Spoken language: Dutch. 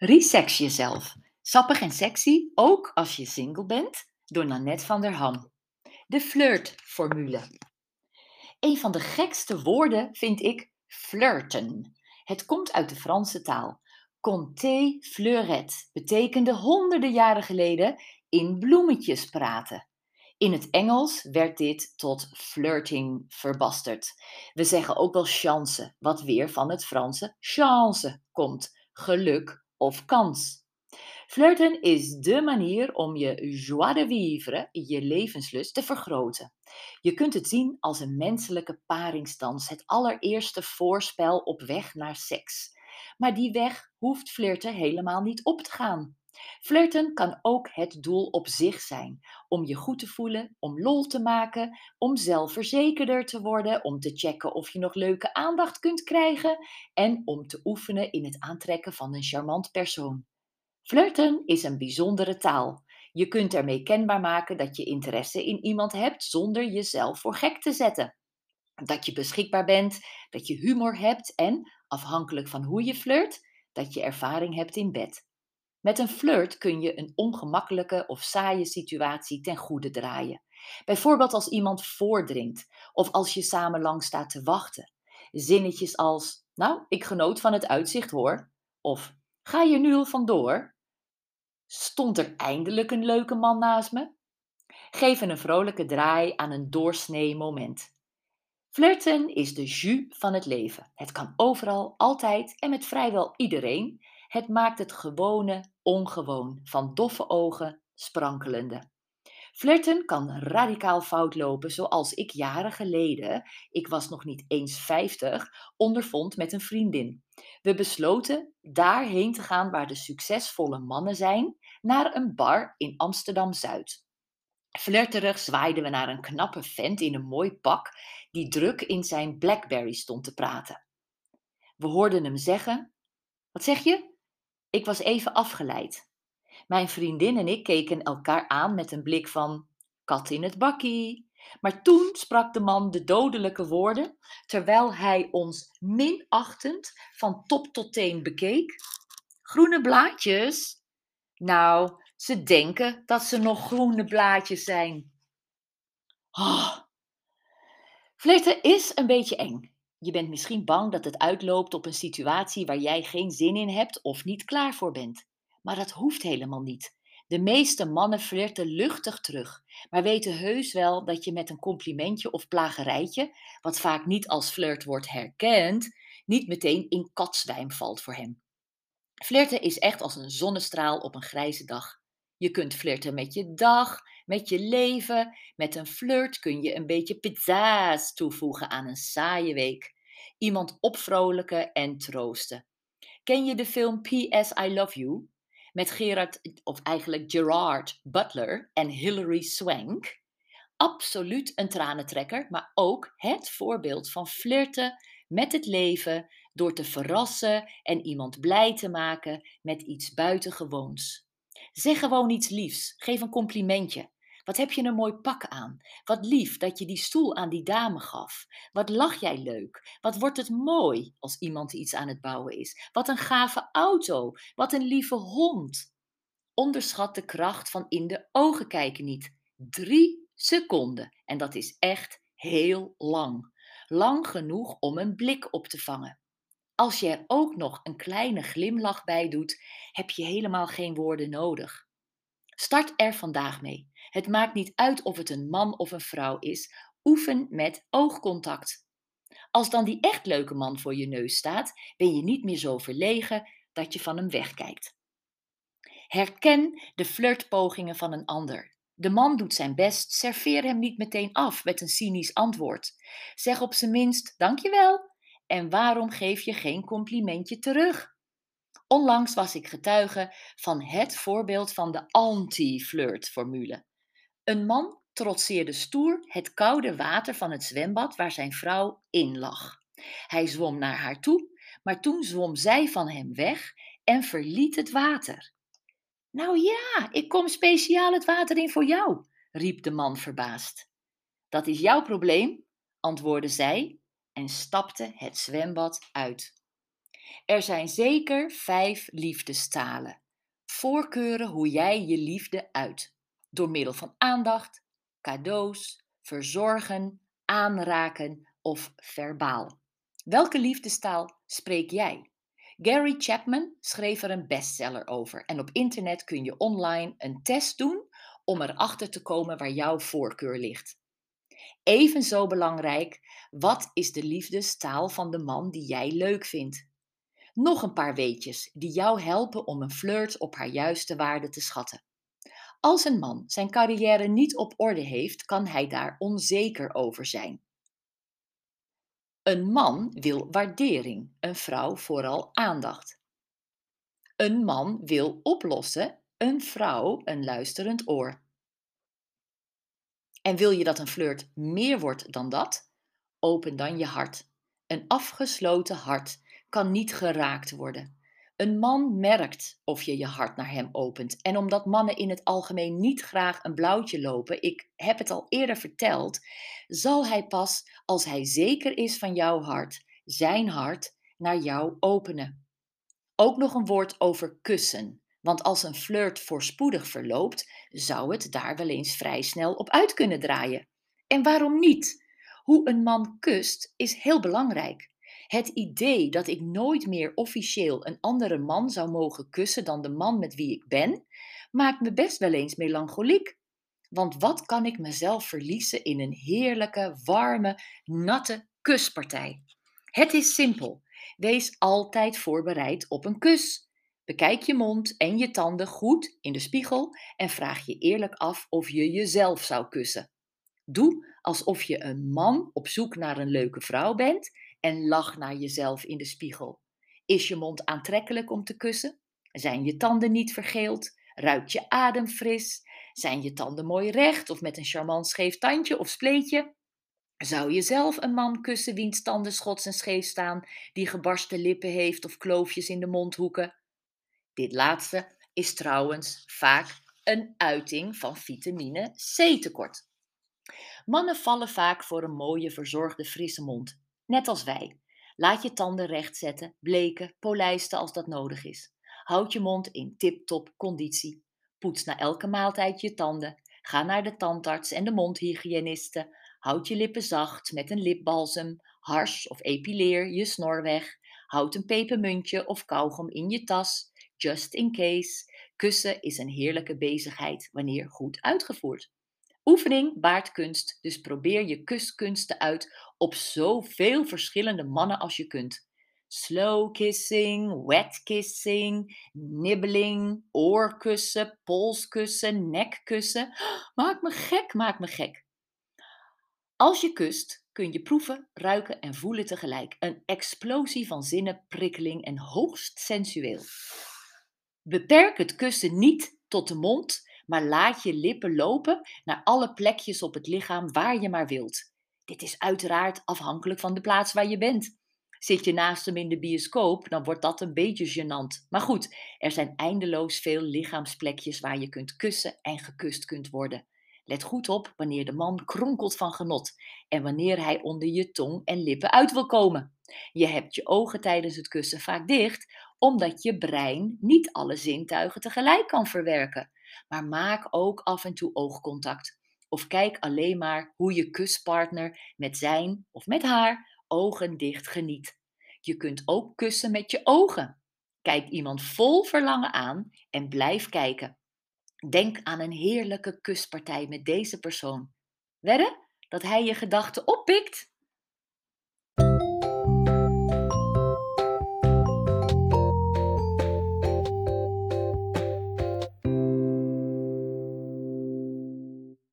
Resex jezelf. Sappig en sexy, ook als je single bent, door Nanette van der Ham. De flirtformule. Een van de gekste woorden vind ik flirten. Het komt uit de Franse taal. Conter fleuret betekende honderden jaren geleden in bloemetjes praten. In het Engels werd dit tot flirting verbasterd. We zeggen ook wel chance, wat weer van het Franse chance komt, geluk of kans. Flirten is de manier om je joie de vivre, je levenslust, te vergroten. Je kunt het zien als een menselijke paringsdans, het allereerste voorspel op weg naar seks. Maar die weg hoeft flirten helemaal niet op te gaan. Flirten kan ook het doel op zich zijn. Om je goed te voelen, om lol te maken, om zelfverzekerder te worden, om te checken of je nog leuke aandacht kunt krijgen en om te oefenen in het aantrekken van een charmant persoon. Flirten is een bijzondere taal. Je kunt ermee kenbaar maken dat je interesse in iemand hebt zonder jezelf voor gek te zetten. Dat je beschikbaar bent, dat je humor hebt en, afhankelijk van hoe je flirt, dat je ervaring hebt in bed. Met een flirt kun je een ongemakkelijke of saaie situatie ten goede draaien. Bijvoorbeeld als iemand voordringt of als je samen lang staat te wachten. Zinnetjes als: Nou, ik genoot van het uitzicht hoor. Of Ga je nu al vandoor? Stond er eindelijk een leuke man naast me? Geven een vrolijke draai aan een doorsnee moment. Flirten is de jus van het leven. Het kan overal, altijd en met vrijwel iedereen. Het maakt het gewone ongewoon, van doffe ogen sprankelende. Flirten kan radicaal fout lopen, zoals ik jaren geleden, ik was nog niet eens 50, ondervond met een vriendin. We besloten daarheen te gaan waar de succesvolle mannen zijn, naar een bar in Amsterdam Zuid. Flirterig zwaaiden we naar een knappe vent in een mooi pak, die druk in zijn Blackberry stond te praten. We hoorden hem zeggen: Wat zeg je? Ik was even afgeleid. Mijn vriendin en ik keken elkaar aan met een blik van kat in het bakkie. Maar toen sprak de man de dodelijke woorden, terwijl hij ons minachtend van top tot teen bekeek. Groene blaadjes? Nou, ze denken dat ze nog groene blaadjes zijn. Oh. Flirten is een beetje eng. Je bent misschien bang dat het uitloopt op een situatie waar jij geen zin in hebt of niet klaar voor bent. Maar dat hoeft helemaal niet. De meeste mannen flirten luchtig terug, maar weten heus wel dat je met een complimentje of plagerijtje, wat vaak niet als flirt wordt herkend, niet meteen in katzwijm valt voor hem. Flirten is echt als een zonnestraal op een grijze dag. Je kunt flirten met je dag, met je leven. Met een flirt kun je een beetje pizza's toevoegen aan een saaie week. Iemand opvrolijken en troosten. Ken je de film P.S. I Love You? Met Gerard, of eigenlijk Gerard Butler en Hilary Swank. Absoluut een tranentrekker, maar ook het voorbeeld van flirten met het leven door te verrassen en iemand blij te maken met iets buitengewoons. Zeg gewoon iets liefs, geef een complimentje. Wat heb je een mooi pak aan? Wat lief dat je die stoel aan die dame gaf. Wat lach jij leuk? Wat wordt het mooi als iemand iets aan het bouwen is? Wat een gave auto. Wat een lieve hond. Onderschat de kracht van in de ogen kijken niet. Drie seconden. En dat is echt heel lang. Lang genoeg om een blik op te vangen. Als je er ook nog een kleine glimlach bij doet, heb je helemaal geen woorden nodig. Start er vandaag mee. Het maakt niet uit of het een man of een vrouw is. Oefen met oogcontact. Als dan die echt leuke man voor je neus staat, ben je niet meer zo verlegen dat je van hem wegkijkt. Herken de flirtpogingen van een ander. De man doet zijn best, serveer hem niet meteen af met een cynisch antwoord. Zeg op zijn minst dankjewel en waarom geef je geen complimentje terug? Onlangs was ik getuige van het voorbeeld van de anti-flirt-formule. Een man trotseerde stoer het koude water van het zwembad waar zijn vrouw in lag. Hij zwom naar haar toe, maar toen zwom zij van hem weg en verliet het water. Nou ja, ik kom speciaal het water in voor jou, riep de man verbaasd. Dat is jouw probleem, antwoordde zij en stapte het zwembad uit. Er zijn zeker vijf liefdestalen. Voorkeuren hoe jij je liefde uit. Door middel van aandacht, cadeaus, verzorgen, aanraken of verbaal. Welke liefdestaal spreek jij? Gary Chapman schreef er een bestseller over en op internet kun je online een test doen om erachter te komen waar jouw voorkeur ligt. Evenzo belangrijk, wat is de liefdestaal van de man die jij leuk vindt? Nog een paar weetjes die jou helpen om een flirt op haar juiste waarde te schatten. Als een man zijn carrière niet op orde heeft, kan hij daar onzeker over zijn. Een man wil waardering, een vrouw vooral aandacht. Een man wil oplossen, een vrouw een luisterend oor. En wil je dat een flirt meer wordt dan dat? Open dan je hart. Een afgesloten hart kan niet geraakt worden. Een man merkt of je je hart naar hem opent. En omdat mannen in het algemeen niet graag een blauwtje lopen, ik heb het al eerder verteld, zal hij pas als hij zeker is van jouw hart, zijn hart naar jou openen. Ook nog een woord over kussen. Want als een flirt voorspoedig verloopt, zou het daar wel eens vrij snel op uit kunnen draaien. En waarom niet? Hoe een man kust is heel belangrijk. Het idee dat ik nooit meer officieel een andere man zou mogen kussen dan de man met wie ik ben, maakt me best wel eens melancholiek. Want wat kan ik mezelf verliezen in een heerlijke, warme, natte kuspartij? Het is simpel. Wees altijd voorbereid op een kus. Bekijk je mond en je tanden goed in de spiegel en vraag je eerlijk af of je jezelf zou kussen. Doe alsof je een man op zoek naar een leuke vrouw bent en lach naar jezelf in de spiegel. Is je mond aantrekkelijk om te kussen? Zijn je tanden niet vergeeld? Ruikt je adem fris? Zijn je tanden mooi recht of met een charmant scheef tandje of spleetje? Zou je zelf een man kussen wiens tanden schots en scheef staan, die gebarsten lippen heeft of kloofjes in de mondhoeken? Dit laatste is trouwens vaak een uiting van vitamine C tekort. Mannen vallen vaak voor een mooie, verzorgde, frisse mond. Net als wij. Laat je tanden recht zetten, bleken, polijsten als dat nodig is. Houd je mond in tip-top conditie. Poets na elke maaltijd je tanden. Ga naar de tandarts en de mondhygiëniste. Houd je lippen zacht met een lipbalsem. Hars of epileer je snor weg. Houd een pepermuntje of kauwgom in je tas. Just in case. Kussen is een heerlijke bezigheid wanneer goed uitgevoerd. Oefening baart kunst, dus probeer je kuskunsten uit op zoveel verschillende mannen als je kunt. Slow kissing, wet kissing, nibbeling, oorkussen, polskussen, nekkussen. Maak me gek, maak me gek. Als je kust, kun je proeven, ruiken en voelen tegelijk. Een explosie van zinnen, prikkeling en hoogst sensueel. Beperk het kussen niet tot de mond, maar laat je lippen lopen naar alle plekjes op het lichaam waar je maar wilt. Dit is uiteraard afhankelijk van de plaats waar je bent. Zit je naast hem in de bioscoop, dan wordt dat een beetje gênant. Maar goed, er zijn eindeloos veel lichaamsplekjes waar je kunt kussen en gekust kunt worden. Let goed op wanneer de man kronkelt van genot en wanneer hij onder je tong en lippen uit wil komen. Je hebt je ogen tijdens het kussen vaak dicht, omdat je brein niet alle zintuigen tegelijk kan verwerken. Maar maak ook af en toe oogcontact. Of kijk alleen maar hoe je kuspartner met zijn of met haar ogen dicht geniet. Je kunt ook kussen met je ogen. Kijk iemand vol verlangen aan en blijf kijken. Denk aan een heerlijke kuspartij met deze persoon. Wedden dat hij je gedachten oppikt?